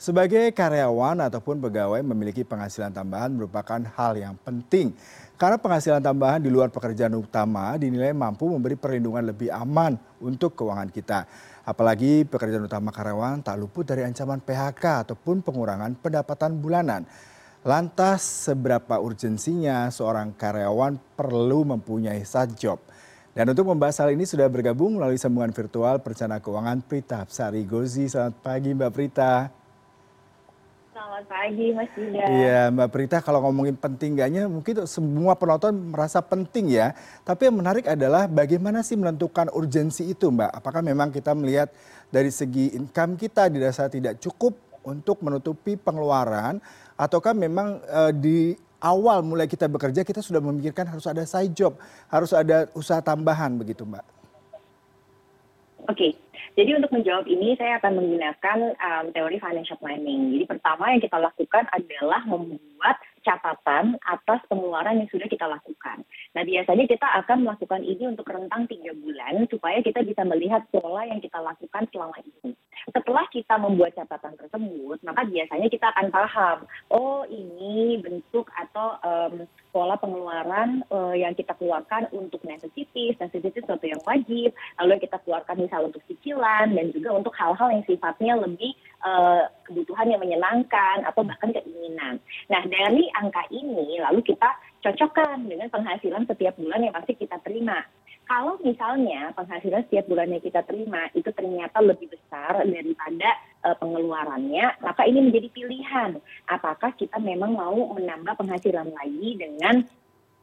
Sebagai karyawan ataupun pegawai memiliki penghasilan tambahan merupakan hal yang penting. Karena penghasilan tambahan di luar pekerjaan utama dinilai mampu memberi perlindungan lebih aman untuk keuangan kita. Apalagi pekerjaan utama karyawan tak luput dari ancaman PHK ataupun pengurangan pendapatan bulanan. Lantas seberapa urgensinya seorang karyawan perlu mempunyai side job? Dan untuk membahas hal ini sudah bergabung melalui sambungan virtual perencana keuangan Prita Sari Gozi. Selamat pagi Mbak Prita. Selamat pagi Mas Yuda. Iya Mbak Prita kalau ngomongin penting gaknya mungkin semua penonton merasa penting ya. Tapi yang menarik adalah bagaimana sih menentukan urgensi itu Mbak. Apakah memang kita melihat dari segi income kita dirasa tidak cukup untuk menutupi pengeluaran. Ataukah memang uh, di awal mulai kita bekerja kita sudah memikirkan harus ada side job. Harus ada usaha tambahan begitu Mbak. Oke, jadi untuk menjawab ini saya akan menggunakan um, teori financial planning. Jadi pertama yang kita lakukan adalah membuat catatan atas pengeluaran yang sudah kita lakukan. Nah biasanya kita akan melakukan ini untuk rentang tiga bulan supaya kita bisa melihat pola yang kita lakukan selama ini. Setelah kita membuat catatan tersebut, maka biasanya kita akan paham, oh ini bentuk atau um, pola pengeluaran uh, yang kita keluarkan untuk necessities, necessities sesuatu yang wajib, lalu kita keluarkan misal untuk cicilan dan juga untuk hal-hal yang sifatnya lebih uh, kebutuhan yang menyenangkan atau bahkan keinginan. Nah dari angka ini lalu kita cocokkan dengan penghasilan setiap bulan yang pasti kita terima. Kalau misalnya penghasilan setiap bulannya kita terima itu ternyata lebih besar daripada uh, pengeluarannya, maka ini menjadi pilihan. Apakah kita memang mau menambah penghasilan lagi dengan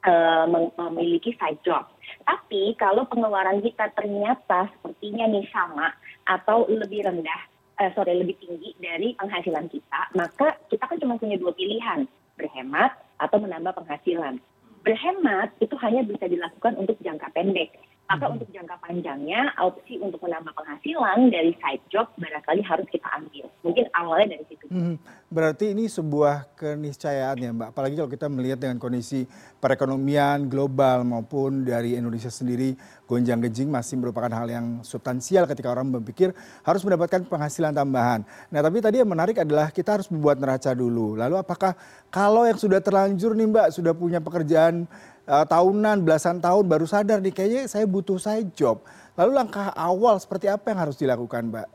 uh, memiliki side job. Tapi kalau pengeluaran kita ternyata sepertinya nih sama atau lebih rendah, uh, sorry lebih tinggi dari penghasilan kita, maka kita kan cuma punya dua pilihan, berhemat atau menambah penghasilan berhemat itu hanya bisa dilakukan untuk jangka pendek. Maka hmm. untuk jangka panjangnya, opsi untuk menambah penghasilan dari side job barangkali harus kita ambil. Mungkin awalnya dari situ. Hmm. Berarti ini sebuah keniscayaan ya Mbak. Apalagi kalau kita melihat dengan kondisi perekonomian global maupun dari Indonesia sendiri, gonjang gejing masih merupakan hal yang substansial ketika orang berpikir harus mendapatkan penghasilan tambahan. Nah tapi tadi yang menarik adalah kita harus membuat neraca dulu. Lalu apakah kalau yang sudah terlanjur nih Mbak, sudah punya pekerjaan uh, tahunan, belasan tahun baru sadar nih kayaknya saya butuh side job. Lalu langkah awal seperti apa yang harus dilakukan, Mbak?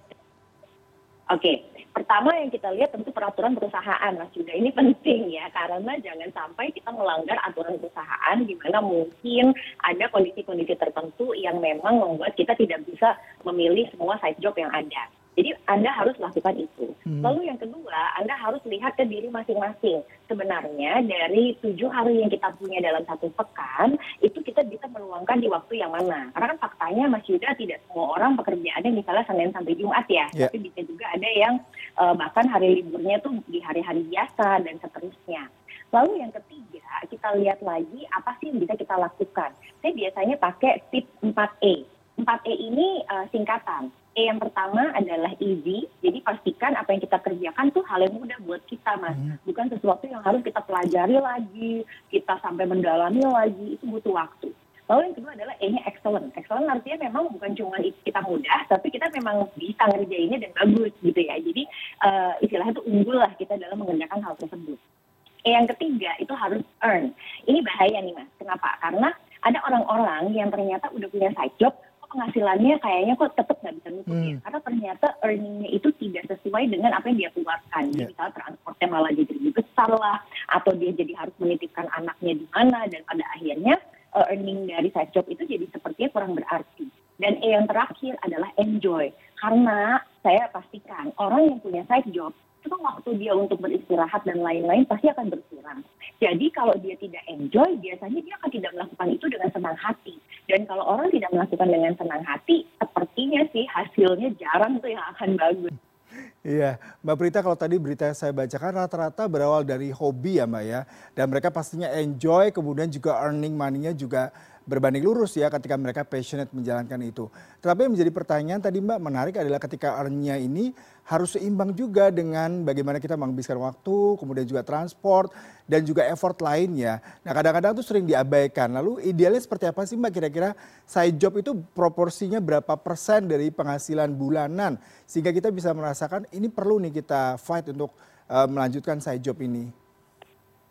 Oke, pertama yang kita lihat tentu peraturan perusahaan, Mas juga ini penting ya, karena jangan sampai kita melanggar aturan perusahaan di mana mungkin ada kondisi-kondisi tertentu yang memang membuat kita tidak bisa memilih semua side job yang ada. Jadi Anda harus lakukan itu. Hmm. Lalu yang kedua, Anda harus lihat ke diri masing-masing. Sebenarnya dari tujuh hari yang kita punya dalam satu pekan, itu kita bisa meluangkan di waktu yang mana. Karena kan faktanya Mas Yuda tidak semua orang pekerjaannya misalnya Senin sampai Jumat ya. Yeah. Tapi bisa juga ada yang uh, bahkan hari liburnya tuh di hari-hari biasa dan seterusnya. Lalu yang ketiga, kita lihat lagi apa sih yang bisa kita lakukan. Saya biasanya pakai tip 4E. 4E ini uh, singkatan E yang pertama adalah easy, jadi pastikan apa yang kita kerjakan tuh hal yang mudah buat kita mas, hmm. bukan sesuatu yang harus kita pelajari lagi, kita sampai mendalami lagi, itu butuh waktu. Lalu yang kedua adalah E-nya excellent. Excellent artinya memang bukan cuma kita mudah, tapi kita memang bisa ngerjainnya dan bagus gitu ya. Jadi uh, istilahnya itu unggul lah kita dalam mengerjakan hal tersebut. E yang ketiga itu harus earn. Ini bahaya nih mas. Kenapa? Karena ada orang-orang yang ternyata udah punya side job, penghasilannya kayaknya kok tetap nggak bisa nutup hmm. ya karena ternyata earningnya itu tidak sesuai dengan apa yang dia keluarkan yeah. misalnya transportnya malah jadi lebih besar lah atau dia jadi harus menitipkan anaknya di mana dan pada akhirnya uh, earning dari side job itu jadi sepertinya kurang berarti dan E yang terakhir adalah enjoy karena saya pastikan orang yang punya side job itu waktu dia untuk beristirahat dan lain-lain pasti akan berkurang. Jadi kalau dia tidak enjoy, biasanya dia akan tidak melakukan itu dengan senang hati. Dan kalau orang tidak melakukan dengan senang hati, sepertinya sih hasilnya jarang tuh yang akan bagus. Iya, Mbak Prita kalau tadi berita yang saya bacakan rata-rata berawal dari hobi ya Mbak ya. Dan mereka pastinya enjoy, kemudian juga earning money-nya juga berbanding lurus ya ketika mereka passionate menjalankan itu. Tetapi yang menjadi pertanyaan tadi Mbak menarik adalah ketika earn-nya ini harus seimbang juga dengan bagaimana kita menghabiskan waktu, kemudian juga transport, dan juga effort lainnya. Nah kadang-kadang itu sering diabaikan. Lalu idealnya seperti apa sih Mbak kira-kira side job itu proporsinya berapa persen dari penghasilan bulanan? Sehingga kita bisa merasakan ini perlu nih kita fight untuk uh, melanjutkan side job ini.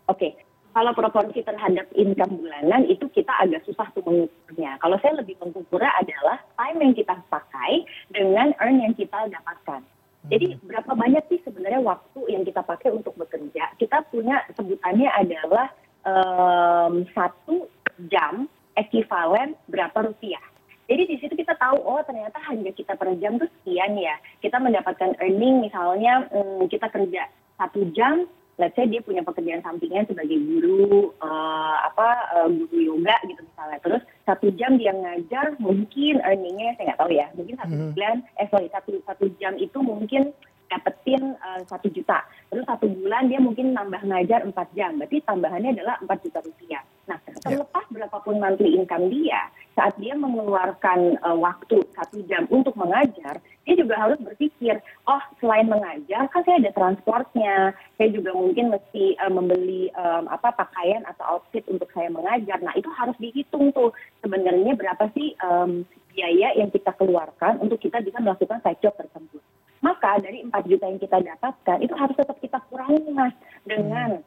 Oke, kalau proporsi terhadap income bulanan itu kita agak susah tuh mengukurnya. Kalau saya lebih mengukurnya adalah time yang kita pakai dengan earn yang kita dapatkan. Jadi hmm. berapa banyak sih sebenarnya waktu yang kita pakai untuk bekerja? Kita punya sebutannya adalah um, satu jam ekivalen berapa rupiah. Jadi di situ kita tahu oh ternyata hanya kita per jam tuh sekian ya. Kita mendapatkan earning misalnya um, kita kerja satu jam let's say dia punya pekerjaan sampingan sebagai guru uh, apa uh, guru yoga gitu misalnya terus satu jam dia ngajar mungkin earningnya saya nggak tahu ya mungkin satu mm-hmm. bulan eh sorry satu satu jam itu mungkin dapetin eh, satu uh, juta terus satu bulan dia mungkin nambah ngajar empat jam berarti tambahannya adalah empat juta rupiah nah terlepas yeah. berapapun monthly income dia saat dia mengeluarkan uh, waktu satu jam untuk mengajar dia juga harus berpikir, selain mengajar kan saya ada transportnya, saya juga mungkin mesti uh, membeli um, apa pakaian atau outfit untuk saya mengajar. Nah itu harus dihitung tuh sebenarnya berapa sih um, biaya yang kita keluarkan untuk kita bisa melakukan side job tersebut. Maka dari 4 juta yang kita dapatkan itu harus tetap kita kurangi mas dengan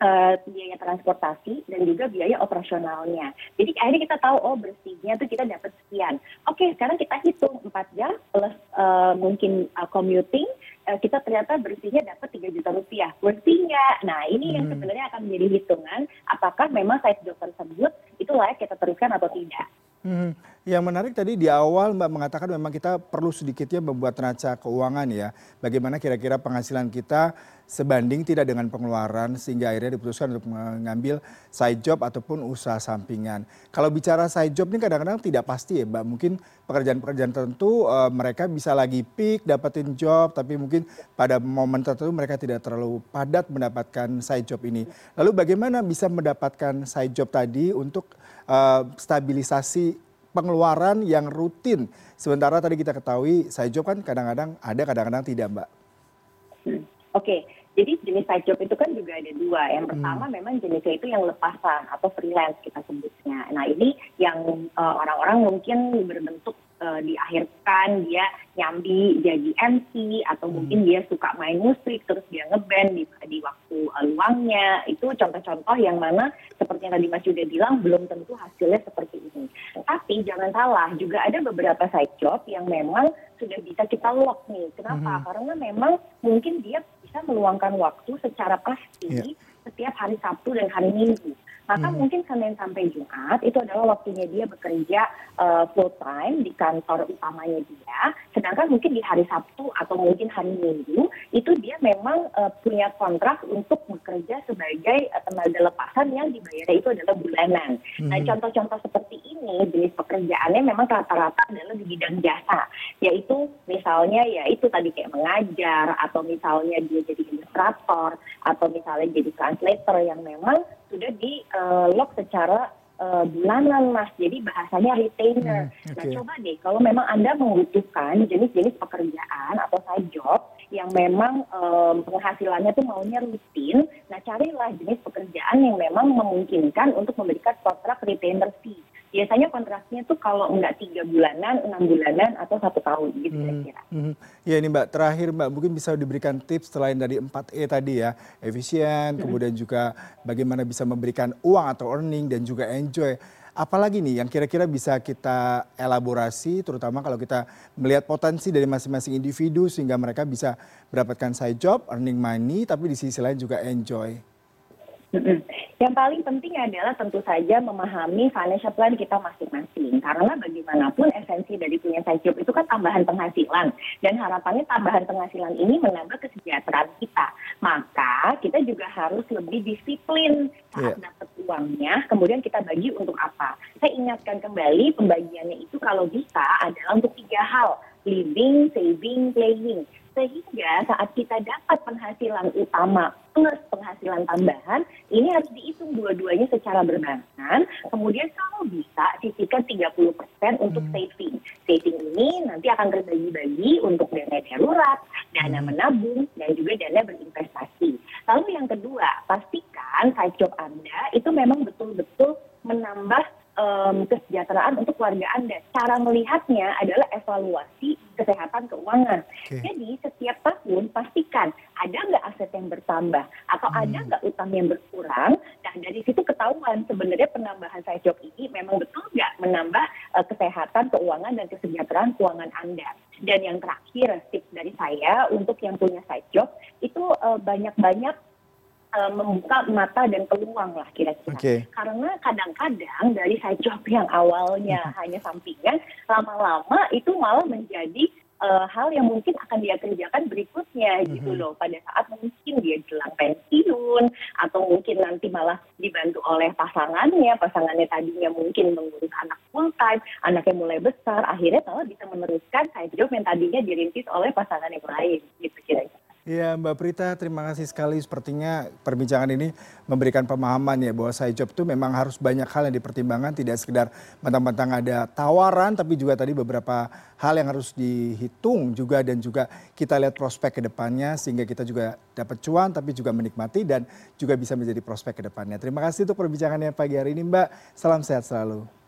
uh, biaya transportasi dan juga biaya operasionalnya. Jadi akhirnya kita tahu oh bersihnya tuh kita dapat sekian. Oke, sekarang kita hitung 4 jam plus uh, mungkin uh, commuting uh, kita ternyata bersihnya dapat 3 juta rupiah. Bersihnya. Nah, ini hmm. yang sebenarnya akan menjadi hitungan apakah memang side job tersebut itu layak kita teruskan atau tidak. Hmm. Yang menarik tadi di awal Mbak mengatakan memang kita perlu sedikitnya membuat neraca keuangan ya. Bagaimana kira-kira penghasilan kita sebanding tidak dengan pengeluaran sehingga akhirnya diputuskan untuk mengambil side job ataupun usaha sampingan. Kalau bicara side job ini kadang-kadang tidak pasti ya Mbak. Mungkin pekerjaan-pekerjaan tertentu uh, mereka bisa lagi peak dapetin job tapi mungkin pada momen tertentu mereka tidak terlalu padat mendapatkan side job ini. Lalu bagaimana bisa mendapatkan side job tadi untuk uh, stabilisasi pengeluaran yang rutin. Sementara tadi kita ketahui side job kan kadang-kadang ada, kadang-kadang tidak, Mbak. Hmm. Oke, okay. jadi jenis side job itu kan juga ada dua. Yang hmm. pertama hmm. memang jenisnya itu yang lepasan atau freelance kita sebutnya. Nah ini yang uh, orang-orang mungkin berbentuk uh, diakhirkan dia nyambi jadi MC atau hmm. mungkin dia suka main musik terus dia ngeband di, di waktu uh, luangnya itu contoh-contoh yang mana seperti yang tadi Mas Yuda bilang belum tentu hasilnya seperti ini. Tapi jangan salah juga ada beberapa side job yang memang sudah bisa kita lock nih. Kenapa? Hmm. Karena memang mungkin dia bisa meluangkan waktu secara pasti yeah. setiap hari Sabtu dan hari Minggu maka hmm. mungkin Senin sampai Jumat itu adalah waktunya dia bekerja uh, full time di kantor utamanya dia. Sedangkan mungkin di hari Sabtu atau mungkin hari Minggu itu dia memang uh, punya kontrak untuk bekerja sebagai uh, tenaga lepasan yang dibayar itu adalah bulanan. Nah, hmm. Nah contoh-contoh seperti ini jenis pekerjaannya memang rata-rata adalah di bidang jasa, yaitu misalnya ya itu tadi kayak mengajar atau misalnya dia jadi ilustrator atau misalnya jadi translator yang memang sudah di uh, lock secara uh, bulanan mas. Jadi bahasanya retainer. Hmm, okay. nah coba deh kalau memang anda membutuhkan jenis-jenis pekerjaan atau side job yang memang um, penghasilannya tuh maunya rutin nah carilah jenis pekerjaan yang memang memungkinkan untuk memberikan kontrak retainer fee biasanya kontraknya tuh kalau enggak tiga bulanan, enam bulanan atau satu tahun gitu hmm, kira-kira. Hmm. Ya ini Mbak, terakhir Mbak mungkin bisa diberikan tips selain dari 4E tadi ya, efisien, hmm. kemudian juga bagaimana bisa memberikan uang atau earning dan juga enjoy. Apalagi nih yang kira-kira bisa kita elaborasi terutama kalau kita melihat potensi dari masing-masing individu sehingga mereka bisa mendapatkan side job, earning money tapi di sisi lain juga enjoy. Yang paling penting adalah tentu saja memahami financial plan kita masing-masing. Karena bagaimanapun esensi dari punya side job itu kan tambahan penghasilan. Dan harapannya tambahan penghasilan ini menambah kesejahteraan kita. Maka kita juga harus lebih disiplin saat yeah. dapat uangnya. Kemudian kita bagi untuk apa. Saya ingatkan kembali pembagiannya itu kalau bisa adalah untuk tiga hal. Living, saving, playing Sehingga saat kita dapat penghasilan utama plus penghasilan tambahan, ini harus dihitung dua-duanya secara berbarengan. Kemudian kalau bisa sisihkan 30% untuk hmm. saving. Saving ini nanti akan terbagi-bagi untuk dana darurat, dana hmm. menabung, dan juga dana berinvestasi. Lalu yang kedua, pastikan side job Anda itu memang betul-betul menambah um, kesejahteraan untuk keluarga Anda. Cara melihatnya adalah evaluasi kesehatan keuangan. Okay. Jadi setiap tahun pastikan ada nggak aset yang bertambah atau hmm. ada nggak utang yang berkurang. Nah dari situ ketahuan sebenarnya penambahan side job ini memang betul nggak menambah uh, kesehatan keuangan dan kesejahteraan keuangan Anda. Dan yang terakhir tips dari saya untuk yang punya side job itu uh, banyak-banyak uh, membuka mata dan peluang lah kira-kira. Okay. Karena kadang-kadang dari side job yang awalnya hmm. hanya sampingan, lama-lama itu malah menjadi uh, hal yang mungkin akan dia kerjakan berikutnya mm-hmm. gitu loh pada saat mungkin dia jelang pensiun atau mungkin nanti malah dibantu oleh pasangannya pasangannya tadinya mungkin mengurus anak full time anaknya mulai besar akhirnya malah bisa meneruskan side job yang tadinya dirintis oleh pasangan yang lain gitu kira-kira Ya Mbak Prita, terima kasih sekali. Sepertinya perbincangan ini memberikan pemahaman ya bahwa side job itu memang harus banyak hal yang dipertimbangkan, tidak sekedar mentang-mentang ada tawaran, tapi juga tadi beberapa hal yang harus dihitung juga dan juga kita lihat prospek ke depannya sehingga kita juga dapat cuan tapi juga menikmati dan juga bisa menjadi prospek ke depannya. Terima kasih untuk perbincangannya pagi hari ini Mbak. Salam sehat selalu.